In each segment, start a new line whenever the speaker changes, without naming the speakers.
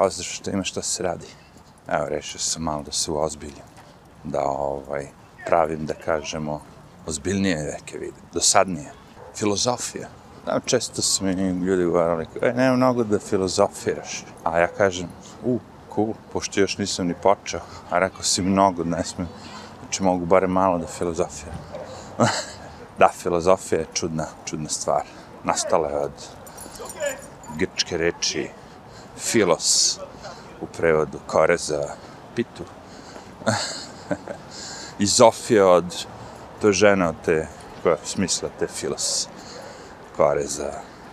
pozdrav što ima što se radi. Evo, rešio sam malo da se uozbiljim. Da, ovaj, pravim, da kažemo, ozbiljnije neke vide, dosadnije. Filozofija. Da, često su mi ljudi govorili, e, nema mnogo da filozofiraš. A ja kažem, u, cool, pošto još nisam ni počeo. A rekao si mnogo, ne smem. Znači, mogu bare malo da filozofiram. da, filozofija je čudna, čudna stvar. Nastala je od grčke reči filos u prevodu kore za pitu. I Zofija od to žena od te koja smisla te filos kore za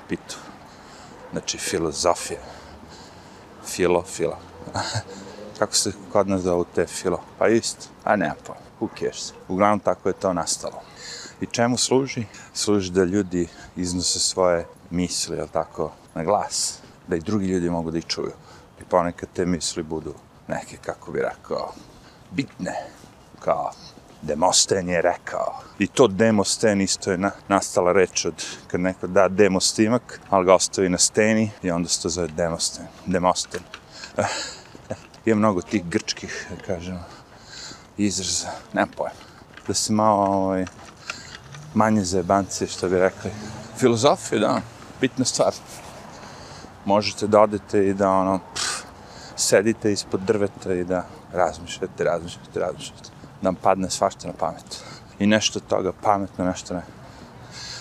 pitu. Znači filozofija. Filo, filo. Kako se kod nas zovu te filo? Pa isto. A ne, pa, who cares. Uglavnom tako je to nastalo. I čemu služi? Služi da ljudi iznose svoje misli, jel tako, na glas. Da i drugi ljudi mogu da ih čuju. I ponekad te misli budu neke, kako bi rekao, bitne. Kao Demosten je rekao. I to Demosten isto je na, nastala reč od kad neko da Demostimak, ali ga ostavi na steni i onda se to zove Demosten. Demosten. Eh, je mnogo tih grčkih, da kažemo, izraza. Nemam pojma. Da se malo ovaj, manje zajebancije, što bi rekli. Filozofija, da, bitna stvar. Možete da odete i da ono, pff, sedite ispod drveta i da razmišljate, razmišljate, razmišljate. Da vam padne svašta na pamet. I nešto toga pametno, nešto ne.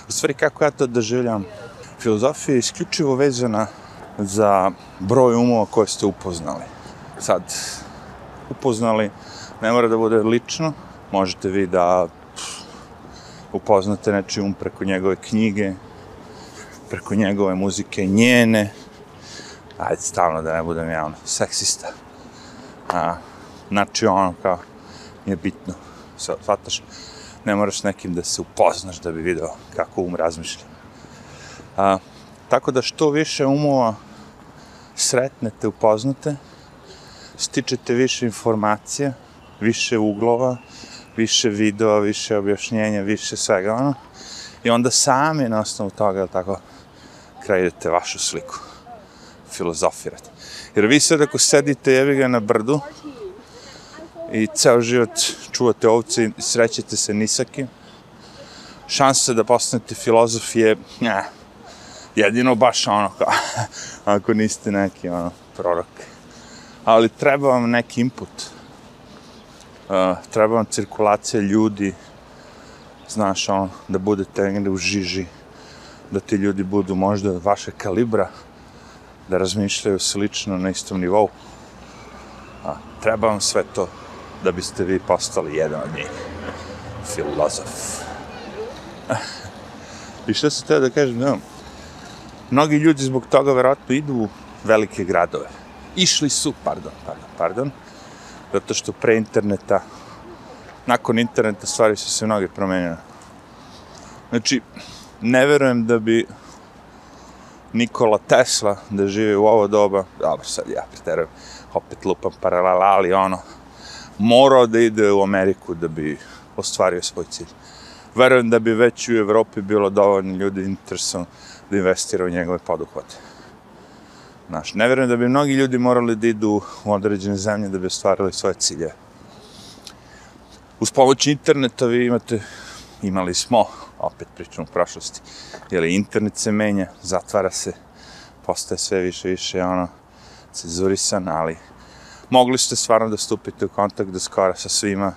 U stvari, kako ja to doživljam, filozofija je isključivo vezana za broj umova koje ste upoznali. Sad, upoznali, ne mora da bude lično, možete vi da upoznate nečiji um preko njegove knjige, preko njegove muzike, njene, ajde stalno da ne budem ja ono, seksista. A, znači ono kao, je bitno, shvataš, ne moraš nekim da se upoznaš da bi video kako um razmišlja. A, tako da što više umova sretnete, upoznate, stičete više informacija, više uglova, više videa, više objašnjenja, više svega ono. I onda sami na osnovu toga, tako, kreirate vašu sliku. Filozofirate. Jer vi sad ako sedite jevi ga na brdu i ceo život čuvate ovce i srećete se nisakim, šansa da postanete filozof je, ne, jedino baš ono kao, ako niste neki ono, prorok. Ali treba vam neki input. Uh, treba vam cirkulacija ljudi, znaš, ono, da budete negde u žiži, da ti ljudi budu možda vaše kalibra, da razmišljaju slično na istom nivou. A, treba vam sve to da biste vi postali jedan od njih. Filozof. I što se teo da kažem, ne, mnogi ljudi zbog toga verovatno idu u velike gradove. Išli su, pardon, pardon, pardon, zato što pre interneta, nakon interneta stvari su se mnoge promenjene. Znači, ne verujem da bi Nikola Tesla da živi u ovo doba, dobro sad ja preterujem, opet lupam paralel, ali ono, morao da ide u Ameriku da bi ostvario svoj cilj. Verujem da bi već u Evropi bilo dovoljno ljudi interesno da investira u njegove poduhvate. Znaš, ne verujem da bi mnogi ljudi morali da idu u određene zemlje da bi ostvarili svoje cilje. Uz pomoć interneta vi imate, imali smo, opet pričam u prošlosti, jer internet se menja, zatvara se, postaje sve više više ono, cenzurisan, ali mogli ste stvarno da stupite u kontakt do skora sa svima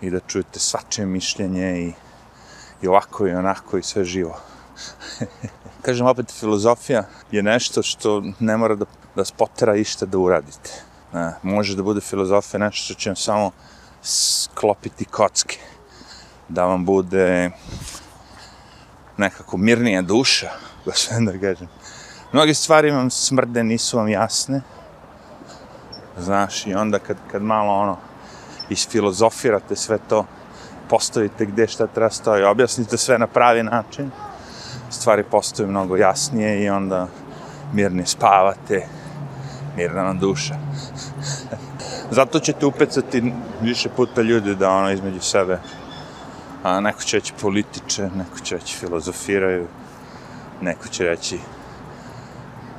i da čujete svačije mišljenje i, i ovako i onako i sve živo. Kažem opet, filozofija je nešto što ne mora da, da spotera išta da uradite. Ne, može da bude filozofija nešto što će vam samo sklopiti kocke. Da vam bude nekako mirnija duša, da sve da kažem. Mnogi stvari vam smrde, nisu vam jasne. Znaš, i onda kad, kad malo ono, isfilozofirate sve to, postavite gde šta treba stoji, objasnite sve na pravi način, stvari postaju mnogo jasnije i onda mirni spavate, mirna vam duša. Zato ćete upecati više puta ljudi da ono između sebe a neko će reći političe, neko će reći filozofiraju, neko će reći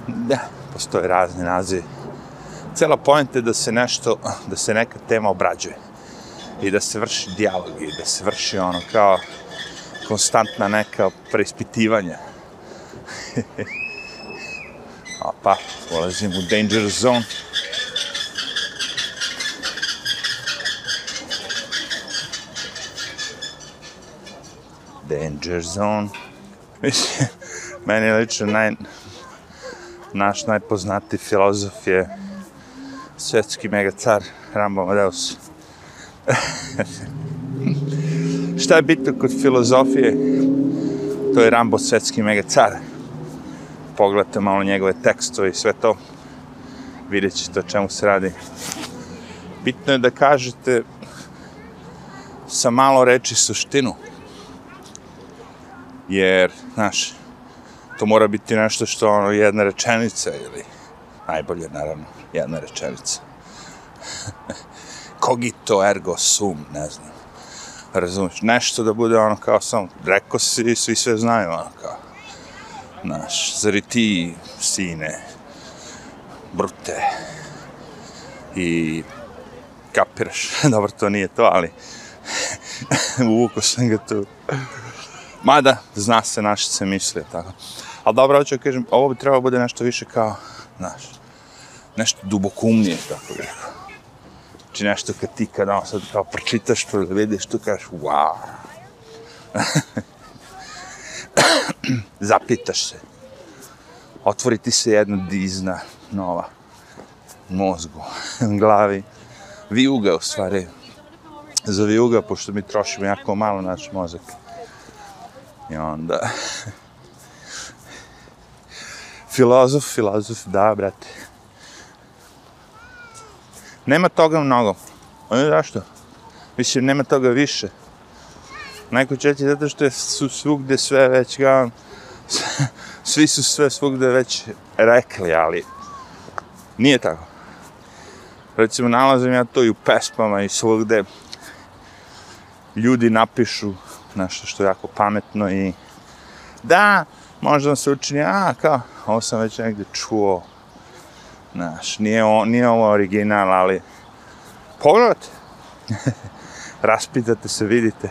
da, postoje razni nazivi. Cela pojenta je da se nešto, da se neka tema obrađuje i da se vrši dijalog i da se vrši ono kao konstantna neka preispitivanja. A pa, ulazim u danger zone. Danger zone. Mislim, meni je lično naj, naš najpoznati filozof je svjetski megacar Rambo Amadeus. Šta je bitno kod filozofije? To je Rambo svjetski megacar. Pogledajte malo njegove tekstove i sve to. Vidjet ćete o čemu se radi. Bitno je da kažete sa malo reči suštinu. Jer, znaš, to mora biti nešto što ono jedna rečenica ili najbolje naravno jedna rečenica. Cogito ergo sum, ne znam. Razumiješ, nešto da bude ono kao sam, rekao si svi sve znaju ono kao. Znaš, zari ti, sine, brute, i kapiraš, dobro, to nije to, ali uvuko sam ga tu. Mada, zna se naše se misli, tako. Ali dobro, hoću da kažem, ovo bi trebalo bude nešto više kao, znaš, nešto dubokumnije, tako bih rekao. Znači nešto kad ti kad ono sad kao pročitaš to ili vidiš, tu kažeš, wow. Zapitaš se. Otvori ti se jedna dizna nova mozgu, glavi. Vijuga, u stvari. Za vijuga, pošto mi trošimo jako malo naš mozak. I onda... filozof, filozof, da, brate. Nema toga mnogo. Ono zašto? Mislim, nema toga više. Neko će reći zato što su svugde sve već ga, Svi su sve svugde već rekli, ali... Nije tako. Recimo, nalazim ja to i u pesmama i svugde. Ljudi napišu nešto što je jako pametno i... Da, možda vam se učini, a, kao, ovo sam već negdje čuo, znaš, nije, o, nije ovo original, ali pogledajte, raspitate se, vidite.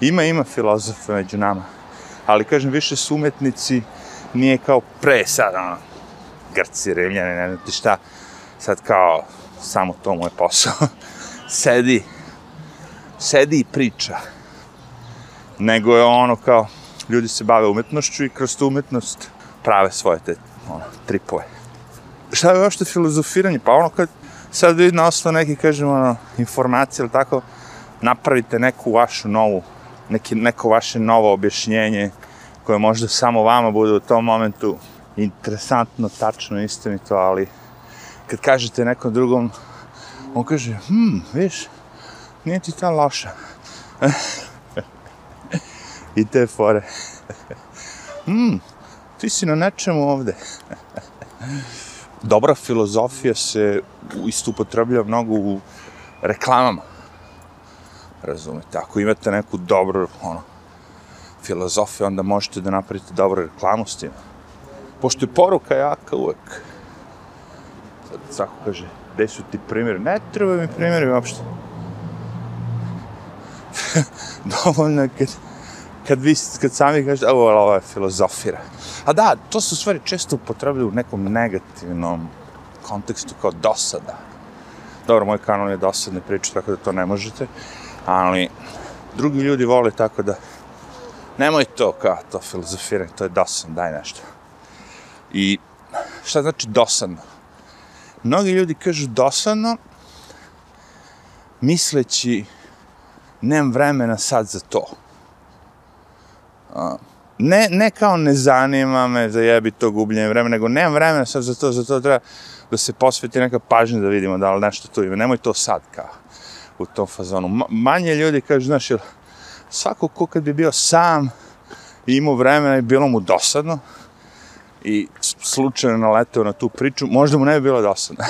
Ima, ima filozofa među nama, ali kažem, više su umetnici, nije kao pre sad, ono, Grci, Rimljani, ne znam ti šta, sad kao, samo to mu je posao, sedi, sedi i priča, nego je ono kao, ljudi se bave umetnošću i kroz tu umetnost prave svoje te ono, tripove. Šta je uopšte filozofiranje? Pa ono kad sad vidi na osnovu neki, kažem, ono, informacije ili tako, napravite neku vašu novu, neki, neko vaše novo objašnjenje koje možda samo vama bude u tom momentu interesantno, tačno, istinito, ali kad kažete nekom drugom, on kaže, hm, viš, nije ti ta loša. I te fore. Hmm, ti si na nečemu ovde. Dobra filozofija se isto upotreblja mnogo u reklamama. Razumete, ako imate neku dobru ono, filozofiju, onda možete da napravite dobru reklamu s tim. Pošto je poruka jaka uvek. Sad svako kaže, gde su ti primjeri? Ne treba mi primjeri uopšte. Dovoljno kad kad vi, kad sami kažete, ovo, ovo je filozofira. A da, to su stvari često upotrebili u nekom negativnom kontekstu kao dosada. Dobro, moj kanal je dosadne priče, tako da to ne možete, ali drugi ljudi vole tako da nemoj to kao to filozofiranje, to je dosadno, daj nešto. I šta znači dosadno? Mnogi ljudi kažu dosadno, misleći nemam vremena sad za to ne, ne kao ne zanima me za jebi to gubljenje vremena, nego nemam vremena sad za to, za to treba da se posveti neka pažnja da vidimo da li nešto tu ima. Nemoj to sad kao u tom fazonu. Ma, manje ljudi kažu, znaš, jel, svako ko kad bi bio sam i imao vremena i bilo mu dosadno i slučajno naleteo na tu priču, možda mu ne bi bilo dosadno.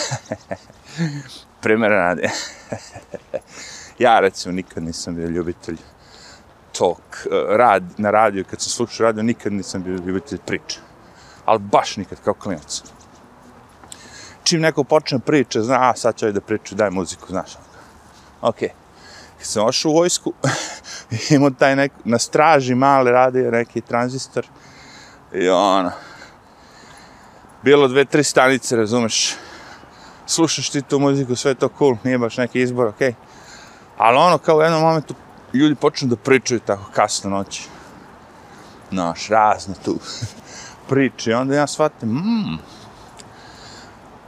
Primjer radi. ja recimo nikad nisam bio ljubitelj talk, eh, rad, na radiju, kad sam slušao radio, nikad nisam bio ljubitelj priče. Ali baš nikad, kao klinac. čim neko počne priče, zna, a sad će ovaj da priča, daj muziku, znaš. Ono. Ok. Kad sam ošao u vojsku, imao taj nek, na straži male radio neki tranzistor. I ono, bilo dve, tri stanice, razumeš, slušaš ti tu muziku, sve to cool, nije baš neki izbor, okej. Okay. Ali ono, kao u jednom momentu, ljudi počnu da pričaju tako kasno noći. Naš, razne tu priče. I onda ja shvatim, mmm,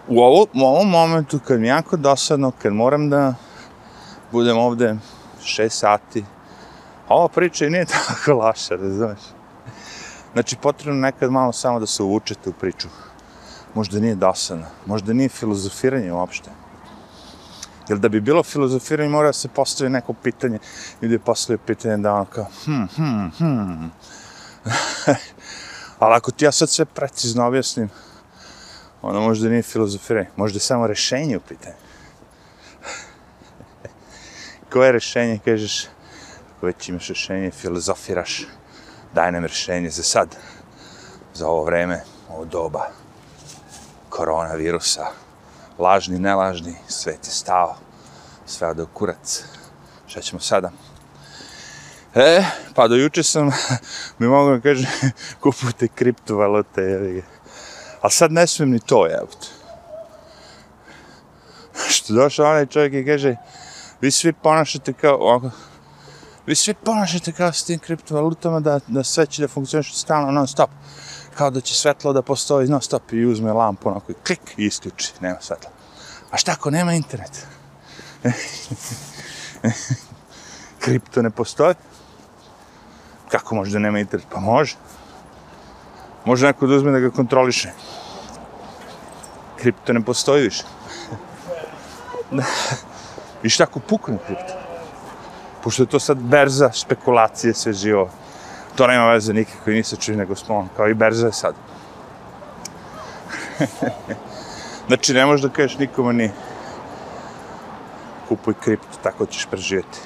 u, ovo, u ovom momentu, kad mi je jako dosadno, kad moram da budem ovde šest sati, ova priča i nije tako laša, razumeš? Znači, potrebno nekad malo samo da se uvučete u priču. Možda nije dosadno, možda nije filozofiranje uopšte. Jer da bi bilo filozofiranje, mora se postavi neko pitanje. Ljudi postavljaju pitanje da ono kao, hm, hm, hm. Ali ako ti ja sad sve precizno objasnim, ono možda nije filozofiranje, možda je samo rešenje u pitanju. Koje rešenje, kažeš, ako već imaš rešenje, filozofiraš, daj nam rešenje za sad, za ovo vreme, ovo doba koronavirusa, lažni, nelažni, svet je stao, sve do kurac. Šta ćemo sada? E, pa do juče sam, mi mogu da kažem, kupujte kriptovalute, jevi. A sad ne smijem ni to, jebate. Što došao onaj čovjek i kaže, vi svi ponašate kao, ovako, vi svi ponašate kao s tim kriptovalutama da, da sve će da funkcioniše stalno non stop kao da će svetlo da postoji, no stop, i uzme lampu, onako i klik, i isključi, nema svetla. A šta ako nema internet? Kripto ne postoji? Kako može da nema internet? Pa može. Može neko da uzme da ga kontroliše. Kripto ne postoji više. I šta ako pukne kripto? Pošto je to sad berza, spekulacije, sve živo to nema veze nikako i nisa čini nego smo kao i berza je sad. znači, ne možeš da kažeš nikome ni kupuj kripto, tako ćeš preživjeti.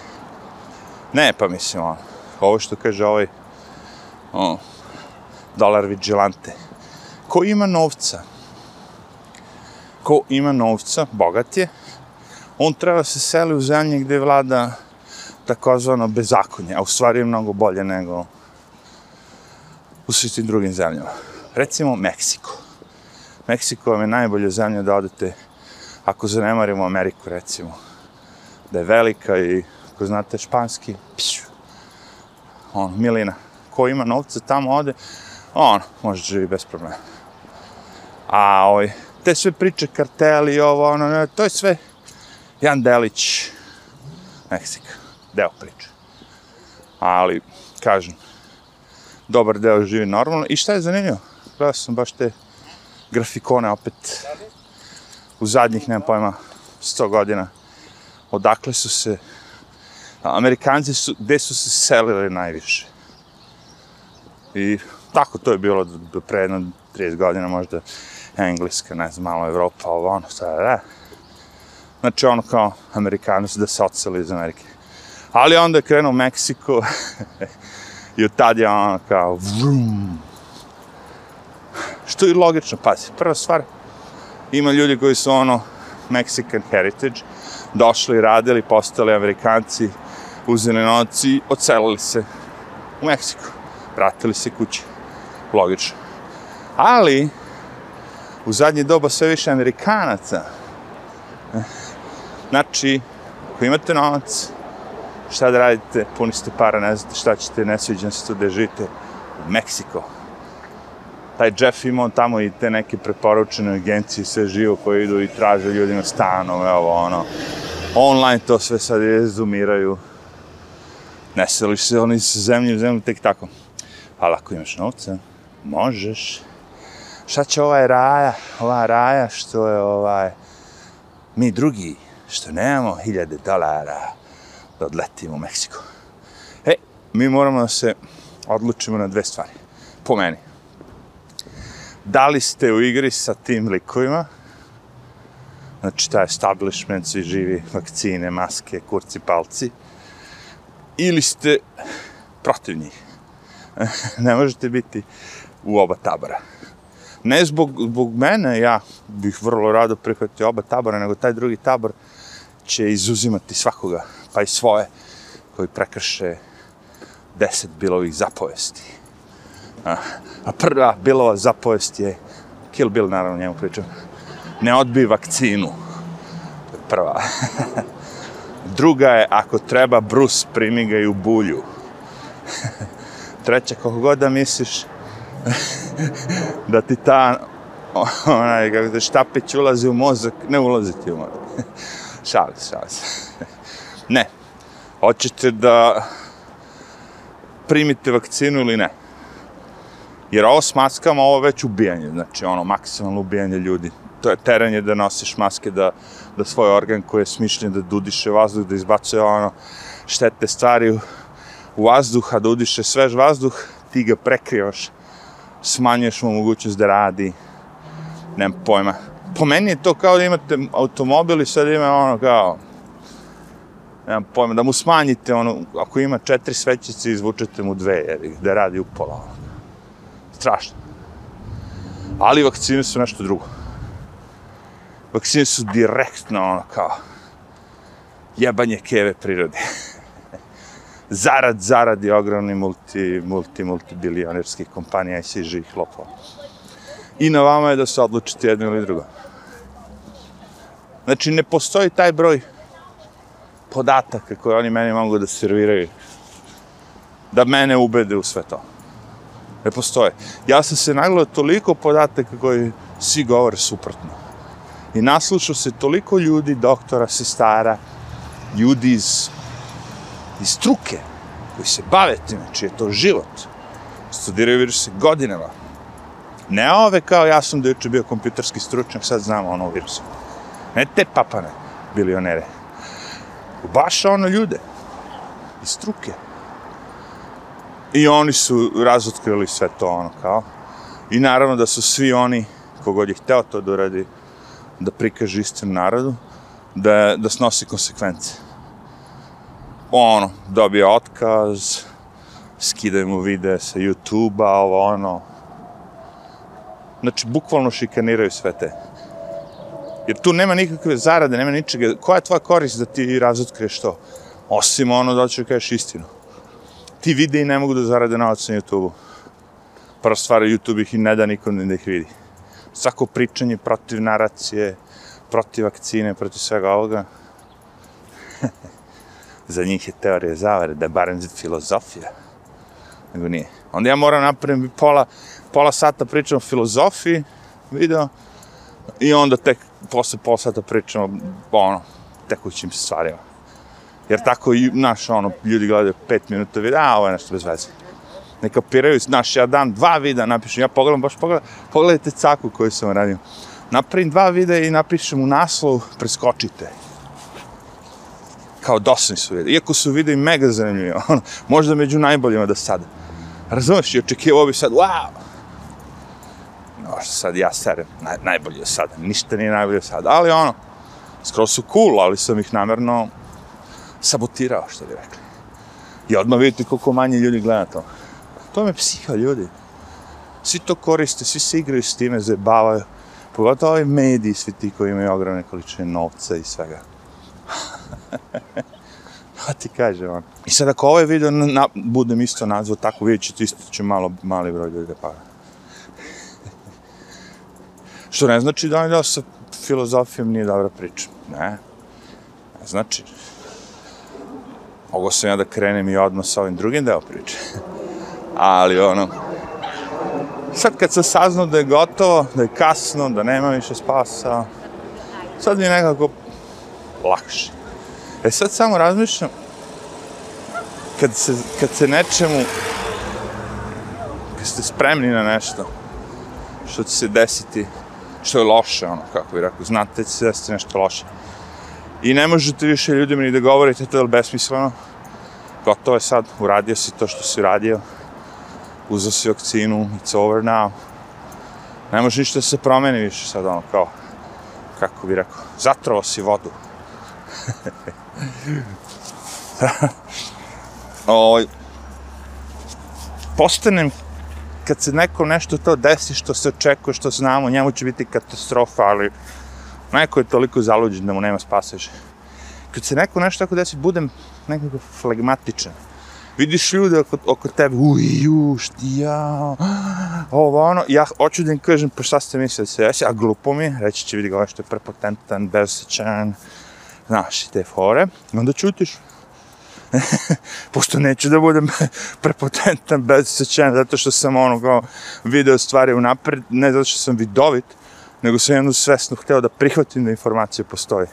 Ne, pa mislim, ono, ovo što kaže ovaj o, dolar vigilante. Ko ima novca, ko ima novca, bogat je, on treba se seli u zemlje gdje vlada takozvano bezakonje, a u stvari je mnogo bolje nego u svim tim drugim zemljama. Recimo Meksiko. Meksiko vam je najbolja zemlja da odete ako zanemarimo Ameriku, recimo. Da je velika i ako znate španski, pšu, ono, milina. Ko ima novca tamo ode, ono, može živi bez problema. A ovaj, te sve priče, karteli, ovo, ono, ne, to je sve jedan delić Meksika, deo priče. Ali, kažem, dobar deo živi normalno. I šta je zanimljivo? Gledao sam baš te grafikone opet u zadnjih, nema pojma, 100 godina. Odakle su se, Amerikanci su, gde su se selili najviše. I tako to je bilo do pre jedno 30 godina, možda Engleska, ne znam, malo Evropa, ovo ono, šta da. Znači ono kao Amerikanci su da se odseli iz Amerike. Ali onda je krenuo Meksiko, I od tad je ono kao vrum. Što je logično, pazi, prva stvar, ima ljudi koji su ono Mexican heritage, došli, radili, postali Amerikanci, uzeli noci, ocelili se u Meksiku, vratili se kući. Logično. Ali, u zadnje doba sve više Amerikanaca, eh, znači, ako imate novac, šta da radite, puni ste para, ne znate šta ćete, nesviđan se tu da živite u Meksiko. Taj Jeff imao tamo i te neke preporučene agencije, sve živo koje idu i traže ljudima stanove, ovo ono. Online to sve sad izumiraju. Ne seliš se oni sa zemlje u zemlju tek tako. Ali ako imaš novca, možeš. Šta će ovaj raja, ova raja što je ovaj, mi drugi, što nemamo hiljade dolara, da odletimo u Meksiko. E, mi moramo da se odlučimo na dve stvari. Po meni. Da li ste u igri sa tim likovima, znači taj establishment, svi živi, vakcine, maske, kurci, palci, ili ste protiv njih. ne možete biti u oba tabora. Ne zbog, zbog mene, ja bih vrlo rado prihvatio oba tabora, nego taj drugi tabor će izuzimati svakoga, pa i svoje, koji prekrše deset bilovih zapovesti. A, a prva bilova zapovest je, Kill Bill naravno njemu pričam, ne odbi vakcinu. To je prva. Druga je, ako treba, Bruce, primi ga i u bulju. Treća, kako god da misliš, da ti ta, onaj, kako se štapić ulazi u mozak, ne ulazi ti u mozak. šali se, šali se ne. Hoćete da primite vakcinu ili ne? Jer ovo s maskama, ovo već ubijanje, znači ono, maksimalno ubijanje ljudi. To je teranje da nosiš maske, da, da svoj organ koji je smišljen da dudiše vazduh, da izbacuje ono štete stvari u, u vazduh, a da udiše svež vazduh, ti ga prekrivaš, smanjuješ mu mogućnost da radi, nemam pojma. Po meni je to kao da imate automobil i sad ima ono kao, nemam pojma, da mu smanjite ono, ako ima četiri svećice, izvučete mu dve, jer da radi upola. Ono strašno. Ali vakcine su nešto drugo. Vakcine su direktno ono kao jebanje keve prirode. zarad, zarad je ogromni multi, multi, bilionerskih kompanija i svi živih lopova. I na vama je da se odlučite jedno ili drugo. Znači, ne postoji taj broj podataka koje oni meni mogu da serviraju da mene ubede u sve to ne postoje. Ja sam se nagledao toliko podataka koji svi govore suprotno. I naslušao se toliko ljudi, doktora, sestara, ljudi iz, iz struke, koji se bave time, čiji je to život. Studiraju viruse godinama. Ne ove kao ja sam da juče bio kompjuterski stručnjak, sad znam ono virusa. Ne te papane, bilionere. Baš ono ljude. Iz struke. I oni su razotkrili sve to, ono, kao. I naravno da su svi oni, kogod je hteo to da uradi, da prikaže istinu narodu, da, da snosi konsekvence. Ono, dobije otkaz, skidaju mu vide sa YouTube-a, ovo, ono. Znači, bukvalno šikaniraju sve te. Jer tu nema nikakve zarade, nema ničega. Koja je tvoja korist da ti razotkriješ to? Osim ono da ćeš kažeš istinu ti videi ne mogu da zarade novac na YouTube-u. Prva stvar, YouTube ih i ne da nikom da ih vidi. Svako pričanje protiv naracije, protiv vakcine, protiv svega ovoga. za njih je teorija zavere, da je barem filozofija. Nego nije. Onda ja moram napraviti pola, pola sata pričam o filozofiji, video, i onda tek posle posata pričamo o ono, tekućim stvarima. Jer tako, naš, ono, ljudi gledaju pet minuta videa, a ovo je nešto bez veze. Ne kapiraju, znaš, ja dam dva videa, napišem, ja pogledam, baš pogledam, pogledajte caku koju sam radio. Napravim dva videa i napišem u naslov, preskočite. Kao dosni su videa. Iako su videi mega zanimljivi, ono, možda među najboljima da sad. Razumeš, i očekivao bi sad, wow! No, sad ja serem, naj, najbolje sad, ništa nije najbolje sad, ali ono, skoro su cool, ali sam ih namjerno sabotirao, što bi rekli. I odmah vidite koliko manje ljudi gleda to. To me psiha, ljudi. Svi to koriste, svi se igraju s time, zabavaju. Pogotovo ovi mediji, svi ti koji imaju ogromne količine novca i svega. Pa ti kaže on. I sad ako ovaj video na, budem isto nazvao tako, vidjet ćete isto će malo, mali broj ljudi da pada. Što ne znači da ja da sa filozofijom nije dobra priča. Ne. Ne znači. Mogu sam ja da krenem i odmah sa ovim drugim deo priče. Ali ono, sad kad sam saznao da je gotovo, da je kasno, da nema više spasa, sad mi je nekako lakše. E sad samo razmišljam, kad se, kad se nečemu, kad ste spremni na nešto, što će se desiti, što je loše, ono, kako bi rekao, znate da će se desiti nešto loše. I ne možete više ljudima ni da govorite, to je besmisleno. Gotovo je sad, uradio si to što si uradio. Uzao si vakcinu, it's over now. Ne može ništa da se promeni više sad, ono, kao, kako bi rekao, zatrovao si vodu. Oj, postanem kad se neko nešto to desi što se očekuje, što znamo, njemu će biti katastrofa, ali neko je toliko zaluđen da mu nema spaseže. Kad se neko nešto tako desi, budem nekako flegmatičan. Vidiš ljude oko, oko tebe, uj, juš, ja, ovo, ono, ja hoću da im kažem, pa šta ste mislili se desi, a glupo mi je, reći će vidi ga ovaj što je prepotentan, bezosećan, znaš, te fore, I onda čutiš. Pošto neću da budem prepotentan, bezosećan, zato što sam ono kao video stvari unapred, ne zato što sam vidovit, nego sam jednu svesno hteo da prihvatim da informacija postoji.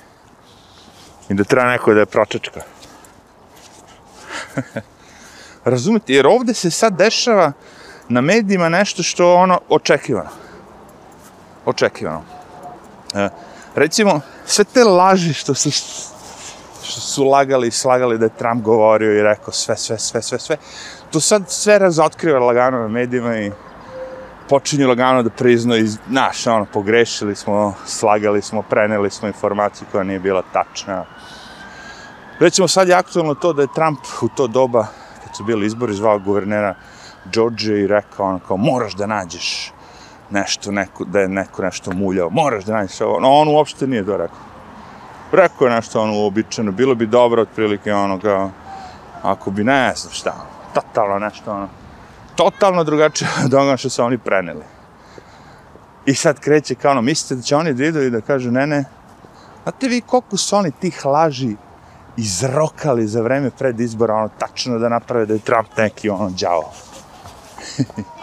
I da treba neko da je pročečka. Razumite, jer ovde se sad dešava na medijima nešto što ono očekivano. Očekivano. E, recimo, sve te laži što se što su lagali i slagali da je Trump govorio i rekao sve, sve, sve, sve, sve, to sad sve razotkriva lagano na medijima i počinju lagano da priznaju, naš, ono, pogrešili smo, slagali smo, preneli smo informaciju koja nije bila tačna. Recimo, sad je aktualno to da je Trump u to doba, kad su bili izbori, zvao guvernera George i rekao, ono, kao, moraš da nađeš nešto, neko, da je neko nešto muljao, moraš da nađeš ovo. No, on uopšte nije to rekao. Rekao je nešto ono uobičajeno, bilo bi dobro otprilike ono kao, ako bi ne znam šta, totalno nešto ono, totalno drugačije od onoga što su oni preneli. I sad kreće kao ono, mislite da će oni da idu i da kažu, ne, ne, znate vi koliko su oni tih laži izrokali za vreme pred izbora, ono, tačno da naprave da je Trump neki, ono, djavo.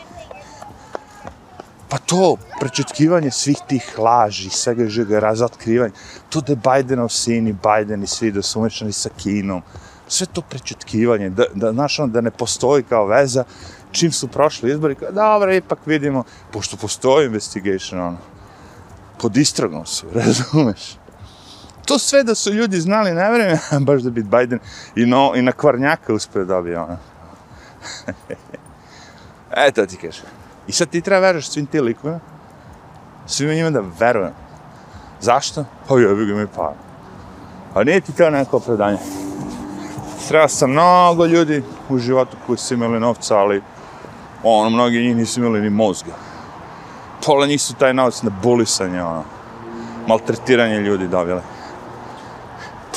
pa to, prečutkivanje svih tih laži, svega žega, razotkrivanje, to da je Bidenov sin i Biden i svi da su umešani sa Kinom, sve to prečutkivanje, da, da, znaš, ono, da ne postoji kao veza, čim su prošli izbori, kao, dobro, ipak vidimo, pošto postoji investigation, ono, pod istragom su, razumeš? To sve da su ljudi znali, ne vreme, baš da bi Biden i, no, i na kvarnjaka uspio dobije, ono. Eto ti kažem. I sad ti treba veruješ svim ti likovima, svima njima da verujem. Zašto? Pa jebi ga mi pa. A nije ti to neko opravdanje. Sreo sam mnogo ljudi u životu koji su imali novca, ali ono, mnogi njih nisu imali ni mozga. Pola njih su taj novac na bulisanje, ono, maltretiranje ljudi dobile.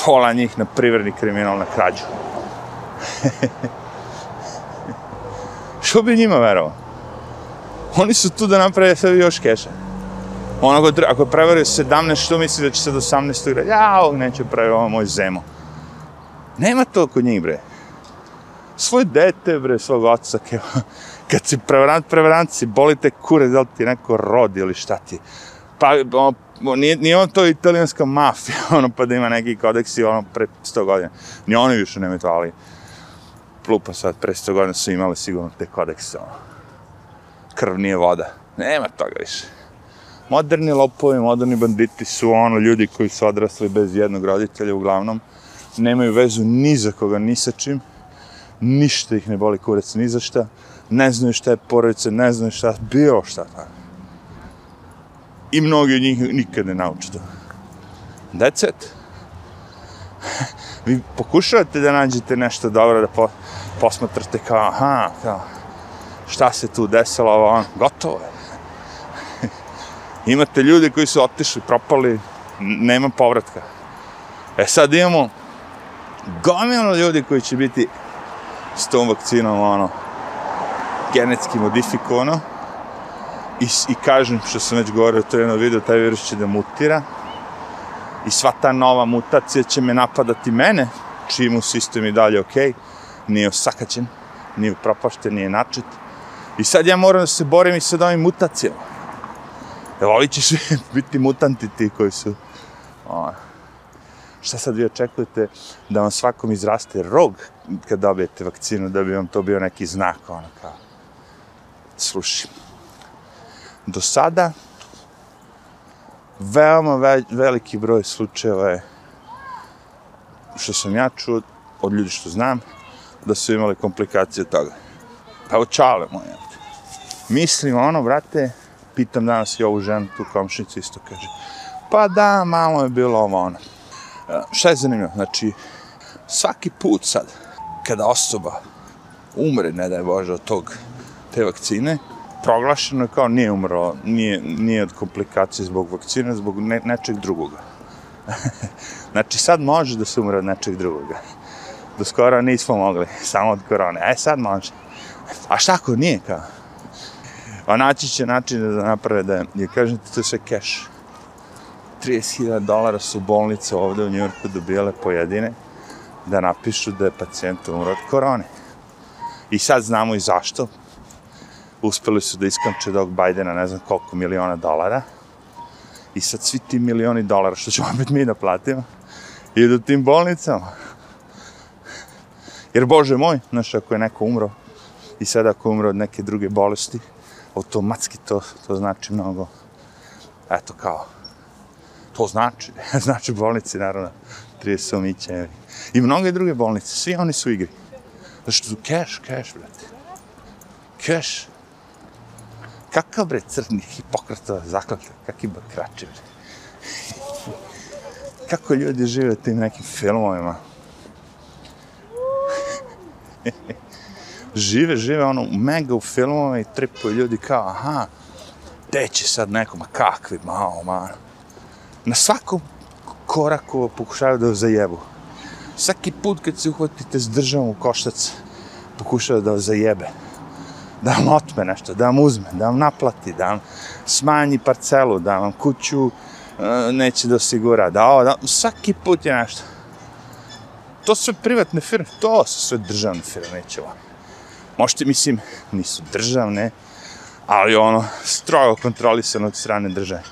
Pola njih na privredni kriminal, na krađu. Što bi njima verovao? Oni su tu da naprave sve još keša. Ono, ako, ako prevario 17, što misli da će se do 18. igrati? Ja, ovog neće prevario, ovo moj zemo. Nema to kod njih, bre. Svoj dete, bre, svog oca, keva kad si prevarant, prevarant si, boli te kure, da li ti neko rodi ili šta ti. Pa, ono, nije, nije on to italijanska mafija, ono, pa da ima neki kodeksi, ono, pre 100 godina. Ni oni više nemaju to, ali plupa sad, pre 100 godina su imali sigurno te kodekse, ono. Krv nije voda. Nema toga više. Moderni lopovi, moderni banditi su ono ljudi koji su odrasli bez jednog roditelja uglavnom. Nemaju vezu ni za koga, ni sa čim. Ništa ih ne boli kurac ni za šta ne znaju šta je porodice, ne znaju šta, bilo šta tako. I mnogi od njih nikad ne nauče to. That's it. Vi pokušavate da nađete nešto dobro, da po, posmatrate kao, aha, kao, šta se tu desilo, ovo, ono, gotovo je. Imate ljude koji su otišli, propali, nema povratka. E sad imamo gomilno ljudi koji će biti s tom vakcinom, ono, genetski modifikovano i, i kažem što sam već govorio, to je jedno video, taj virus će da mutira i sva ta nova mutacija će me napadati mene, čiji mu sistem i dalje ok, nije osakaćen, nije upropašten, nije načet. I sad ja moram da se borim i sa ovim mutacijama. Evo, ovi će svi biti mutanti ti koji su... O, šta sad vi očekujete da vam svakom izraste rog kad dobijete vakcinu, da bi vam to bio neki znak, ono kao Slušaj. Do sada, veoma ve veliki broj slučajeva je, što sam ja čuo od ljudi što znam, da su imali komplikacije od toga. Pa čale moje. Mislim, ono, brate, pitam danas i ovu ženu, tu komšnicu isto kaže, pa da, malo je bilo ovo, ono. E, šta je zanimljivo? Znači, svaki put sad, kada osoba umre, ne daj Bože, od tog te vakcine, proglašeno je kao nije umrlo, nije, nije od komplikacije zbog vakcine, zbog ne, nečeg drugoga. znači sad može da se umre od nečeg drugoga. Do skoro nismo mogli, samo od korone. E sad može. A šta ako nije kao? A naći će način da naprave da je, kažem ti, to sve cash. 30.000 dolara su bolnice ovde u Njurku dobijale pojedine da napišu da je pacijent umro od korone. I sad znamo i zašto. Uspeli su da iskamče dog Bajdena ne znam koliko miliona dolara. I sad svi ti milioni dolara, što ćemo opet mi da platimo, idu tim bolnicama. Jer, Bože moj, znaš, ako je neko umro, i sad ako umre od neke druge bolesti, automatski to, to znači mnogo, eto kao, to znači, znači bolnici, naravno, 30 somića, i mnoge druge bolnice, svi oni su igri. Zašto su cash, cash, brate. Cash. Kakav bre crni hipokratova zaklata, kakvi bakrači, bre. Kako ljudi žive u tim nekim filmovima. žive, žive ono mega u filmovima i tripuju ljudi kao, aha, gde će sad nekom, a kakvi, mao, man. Na svakom koraku pokušavaju da zajebu. Svaki put kad se uhvatite s državom u koštac, pokušava da vas zajebe. Da vam otme nešto, da vam uzme, da vam naplati, da vam smanji parcelu, da vam kuću e, neće da osigura, da ovo, da, svaki put je nešto. To su sve privatne firme, to su sve državne firme, neće vam. Možete, mislim, nisu državne, ali ono, strogo kontrolisano od strane države.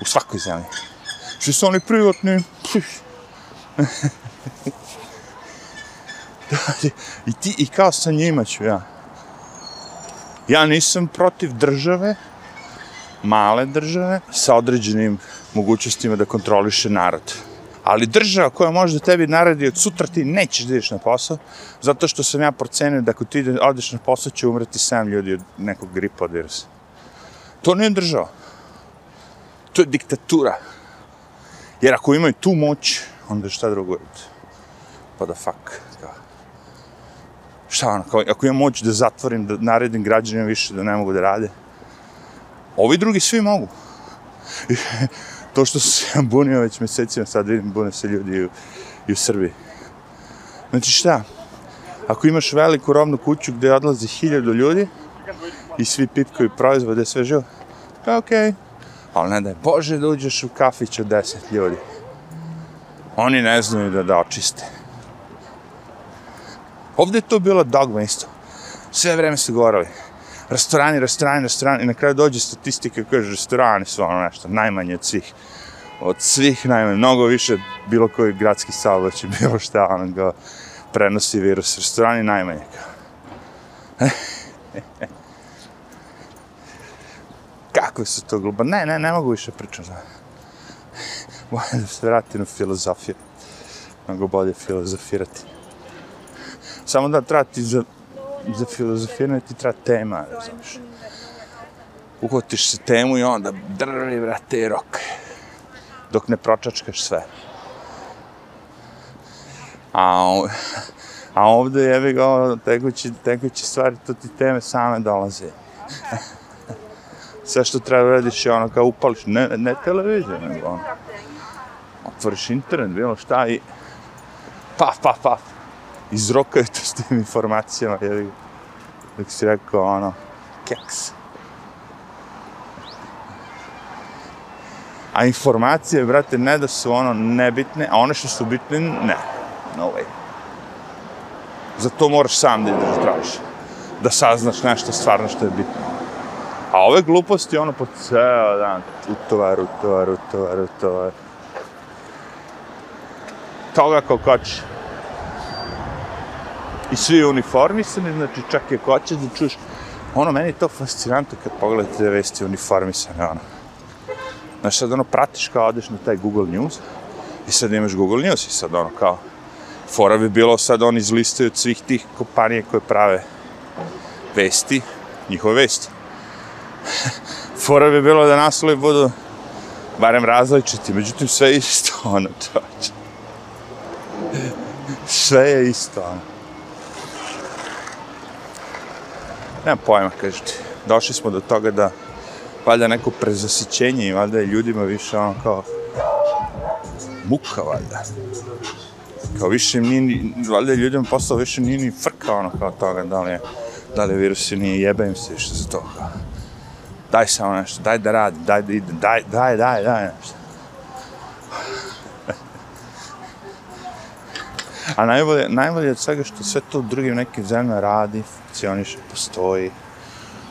U svakoj zemlji. Što su oni privatni, I ti, i kao sa njima ću ja. Ja nisam protiv države, male države, sa određenim mogućnostima da kontroliše narod. Ali država koja može da tebi naredi od sutra ti nećeš da ideš na posao, zato što sam ja procenio da ako ti odeš na posao će umreti 7 ljudi od nekog gripa od virusa. To nije država. To je diktatura. Jer ako imaju tu moć, onda šta drugo je? Pa da fuck. Da. Šta ono, kao, ako imam moć da zatvorim, da naredim građanima više da ne mogu da rade, ovi drugi svi mogu to što se ja bunio već mesecima, sad vidim, bune se ljudi i u, i u Srbiji. Znači šta, ako imaš veliku rovnu kuću gdje odlazi hiljadu ljudi i svi pipkaju proizvode, sve živo, pa okej, okay. ali ne da je Bože da uđeš u kafić od deset ljudi. Oni ne znaju da da očiste. Ovdje je to bilo dogma isto. Sve vreme su govorili. Restorani, restorani, restorani. I na kraju dođe statistika koja kaže restorani su ono nešto najmanje od svih. Od svih najmanje. Mnogo više bilo koji gradski saobraćaj, bilo šta ono ga prenosi virus. Restorani najmanje. Kako su to glupa? Ne, ne, ne mogu više pričati. Bolje da se vratim u filozofiju. Mnogo bolje filozofirati. Samo da trati za, za filozofiranje ti treba tema, razumiješ. Uhotiš se temu i onda drvi, vrate, rok. Dok ne pročačkaš sve. A, a ovdje je ga ono, tekući, tekući stvari, to ti teme same dolaze. Sve što treba radiš je ono kao upališ, ne, ne televiziju, nego ono otvoriš internet, bilo šta i pa, pa, pa, izrokaju to s tim informacijama, jer dok si rekao, ono, keks. A informacije, brate, ne da su ono nebitne, a one što su bitne, ne. No way. Zato moraš sam da ideš da tražiš. Da saznaš nešto stvarno što je bitno. A ove gluposti, ono, po ceo dan, utovar, utovar, utovar, utovar toga kao koč. I svi uniformisani, znači čak i ako hoćeš da čuš, ono, meni je to fascinantno kad pogledate vesti uniformisane, ono. Znači sad ono pratiš kao odeš na taj Google News i sad imaš Google News i sad ono kao fora bi bilo sad oni izlistaju od svih tih kompanije koje prave vesti, njihove vesti. fora bi bilo da naslovi budu barem različiti, međutim sve isto, ono, čoče sve je isto. ono. Nemam pojma, kažete. došli smo do toga da valjda neko prezasićenje i valjda je ljudima više ono kao muka valjda. Kao više nije, valjda je ljudima postao više nije ni frka ono kao toga, da li je, da li je virus ili nije, jebe im se više za to. Daj samo nešto, daj da radi, daj da ide, daj, daj, daj, daj nešto. A najbolje, najbolje od svega što sve to u drugim nekim zemljama radi, funkcioniše, postoji,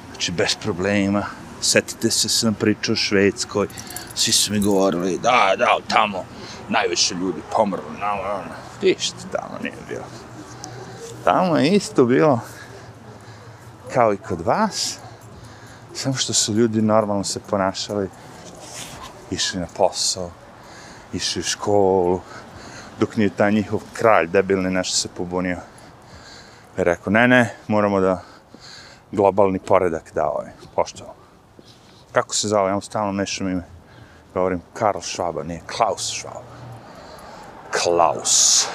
znači bez problema. Setite se sam pričao o Švedskoj, svi su mi govorili, da, da, tamo najviše ljudi pomrlo, na, na, na. Ništa tamo nije bilo. Tamo je isto bilo kao i kod vas, samo što su ljudi normalno se ponašali, išli na posao, išli u školu, dok nije taj njihov kralj debilni nešto se pobunio. I rekao, ne, ne, moramo da globalni poredak da ovaj, poštujemo. Kako se zove, ja mu stalno mešam ime. Govorim Karl Schwab, nije Klaus Schwab. Klaus.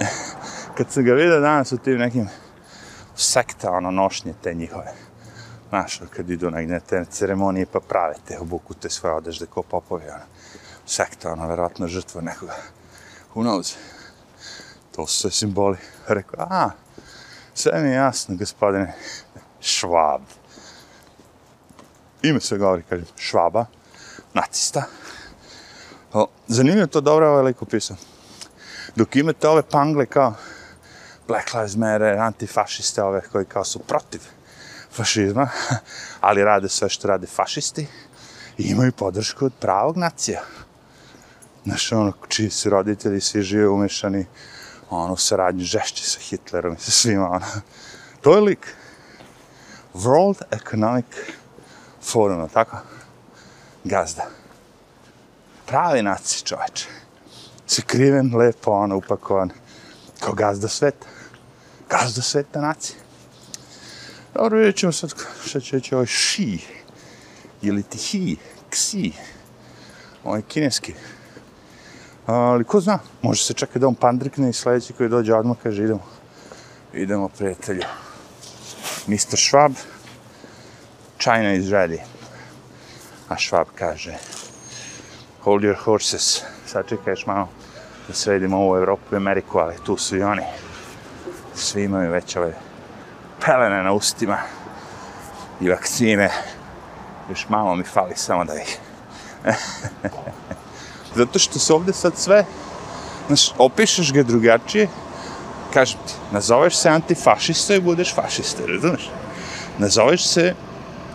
Kad sam ga vidio danas u tim nekim sekta, ono, nošnje te njihove. Znaš, ono, kad idu na te ceremonije pa prave te, obuku te svoje odežde ko popovi, ono. Sekta, ono, verovatno žrtva nekoga. Who knows? To su sve simboli. Rekao, a, sve mi je jasno, gospodine Švab. Ime se govori, kažem, Švaba, nacista. O, zanimljivo to dobro ovaj lik upisao. Dok imate ove pangle kao Black Lives Matter, antifašiste ove koji kao su protiv fašizma, ali rade sve što rade fašisti i imaju podršku od pravog nacija. Znaš, ono, čiji su roditelji svi žive umešani, ono, u saradnju žešće sa Hitlerom i sa svima, ono. To je lik. World Economic Forum, tako? Gazda. Pravi naci, čoveče. Sakriven, lepo, ono, upakovan. Kao gazda sveta. Gazda sveta naci. Dobro, vidjet ćemo sad šta će reći ovaj ši. Ili ti hi, ksi. Ovaj kineski. Ali ko zna, može se čekati da on pandrikne i sledeći koji dođe odmah kaže idemo. Idemo, prijatelju. Mr. Schwab, China is ready. A Schwab kaže, hold your horses. Sad malo da sredimo ovu Evropu i Ameriku, ali tu su i oni. Svi imaju već ove pelene na ustima i vakcine. Još malo mi fali samo da ih... Zato što se ovde sad sve, znaš, opišeš ga drugačije, kažem ti, nazoveš se antifašista i budeš fašista, razumeš? Nazoveš se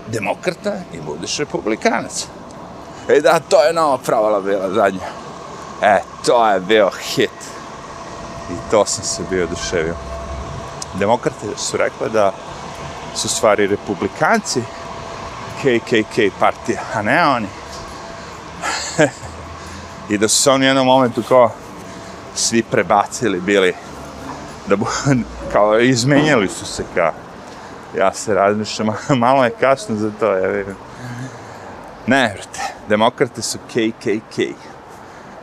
demokrata i budeš republikanac. E da, to je nova pravala bila zadnja. E, to je bio hit. I to sam se bio oduševio. Demokrate su rekli da su stvari republikanci KKK partija, a ne oni. I da su se oni u jednom momentu kao svi prebacili bili da bu, kao izmenjali su se kao ja se razmišljam, malo je kasno za to, ja vidim. Ne, vrte, demokrate su KKK.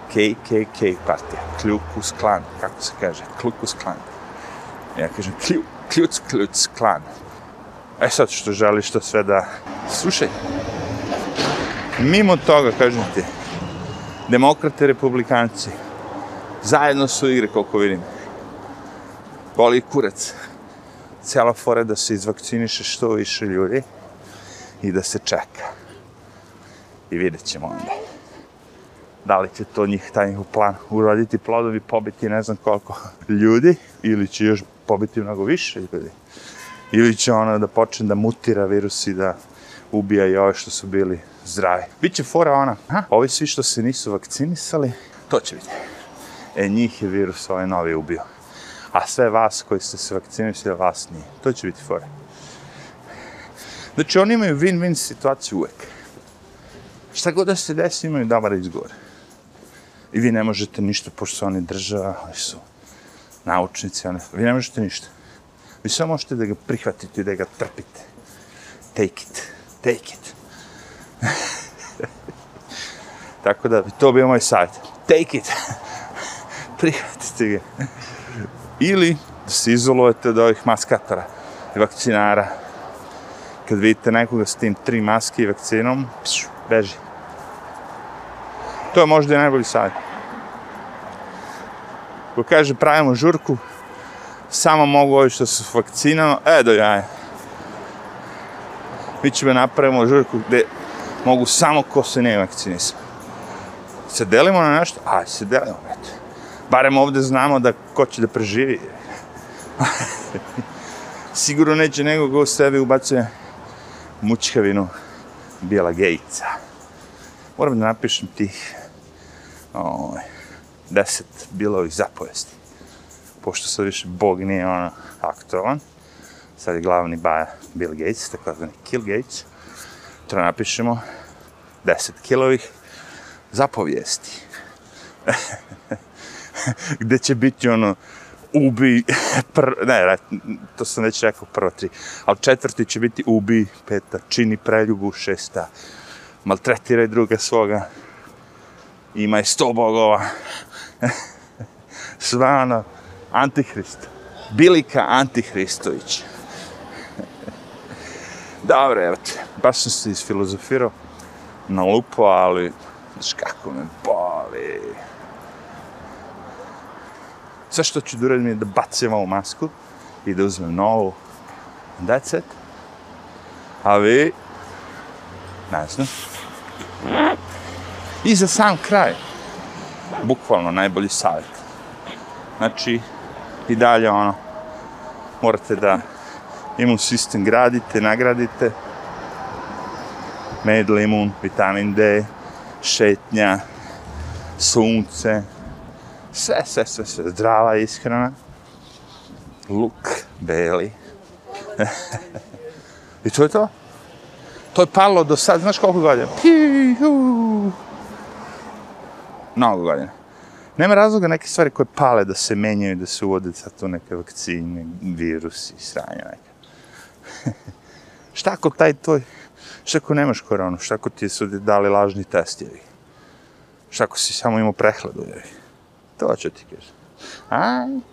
KKK partija, Kljukus klan, kako se kaže, Klukus klan. Ja kažem klju, kljuc, kljuc klan. E sad što želiš to sve da... Slušaj, mimo toga, kažem ti, demokrate, republikanci, zajedno su igre, koliko vidim. Boli kurac. Cijela fora da se izvakciniše što više ljudi i da se čeka. I vidjet ćemo onda. Da li će to njih, taj njihov plan uraditi plodovi, pobiti ne znam koliko ljudi, ili će još pobiti mnogo više ljudi. Ili će ono da počne da mutira virus i da ubija i ove što su bili zdravi. Biće fora ona, ha? ovi svi što se nisu vakcinisali, to će biti. E, njih je virus ovaj novi ubio. A sve vas koji ste se vakcinisali, vas nije. To će biti fora. Znači, oni imaju win-win situaciju uvek. Šta god da se desi, imaju dobar izgovor. I vi ne možete ništa, pošto su oni država, oni su naučnici, oni, vi ne možete ništa. Vi samo možete da ga prihvatite i da ga trpite. Take it. Take it. Tako da, to bi moj savjet. Take it. Prihvatite ga. Ili da se izolujete od ovih maskatora. i vakcinara. Kad vidite nekoga s tim tri maske i vakcinom, pšu, beži. To je možda i najbolji savjet. Ko kaže pravimo žurku, samo mogu ovi što su vakcinano, e do jaja. Mi ćemo napravimo žurku gde mogu samo ko se ne vakcinisa. Se delimo na nešto? Aj, se delimo, eto. Barem ovde znamo da ko će da preživi. Sigurno neće nego go sebi ubacuje mučkavinu Bijela gejica. Moram da napišem tih o, deset bilovih zapovesti. Pošto sad više Bog nije ono aktualan, sad je glavni baja Bill Gates, takozvani Kill Gates, to napišemo deset kilovih zapovijesti. Gde će biti ono, ubi, pr, ne, to sam već rekao prvo tri, ali četvrti će biti ubi, peta, čini preljubu, šesta, maltretiraj druga svoga, imaj sto bogova, sva ono, antihrist, Bilika Antihristović. Dobro, evo te, baš sam se isfilozofirao na lupo, ali, znaš kako me boli. Sve što ću da uradim je da bacim ovu masku i da uzmem novu. That's it. A vi, ne znam. I za sam kraj, bukvalno najbolji savjet. Znači, i dalje ono, morate da imun sistem gradite, nagradite. Med, limun, vitamin D, šetnja, sunce, sve, sve, sve, sve, zdrava ishrana, luk, beli. I to je to. To je palo do sad, znaš koliko godina? Piju! Mnogo godina. Nema razloga neke stvari koje pale da se menjaju, da se uvode sa tu neke vakcine, virusi, sranja neke. šta ako taj tvoj, šta ako nemaš koronu, šta ako ti su dali lažni test, jevi? Šta ako si samo imao prehladu, jevi? To ću ti kažem. Aj,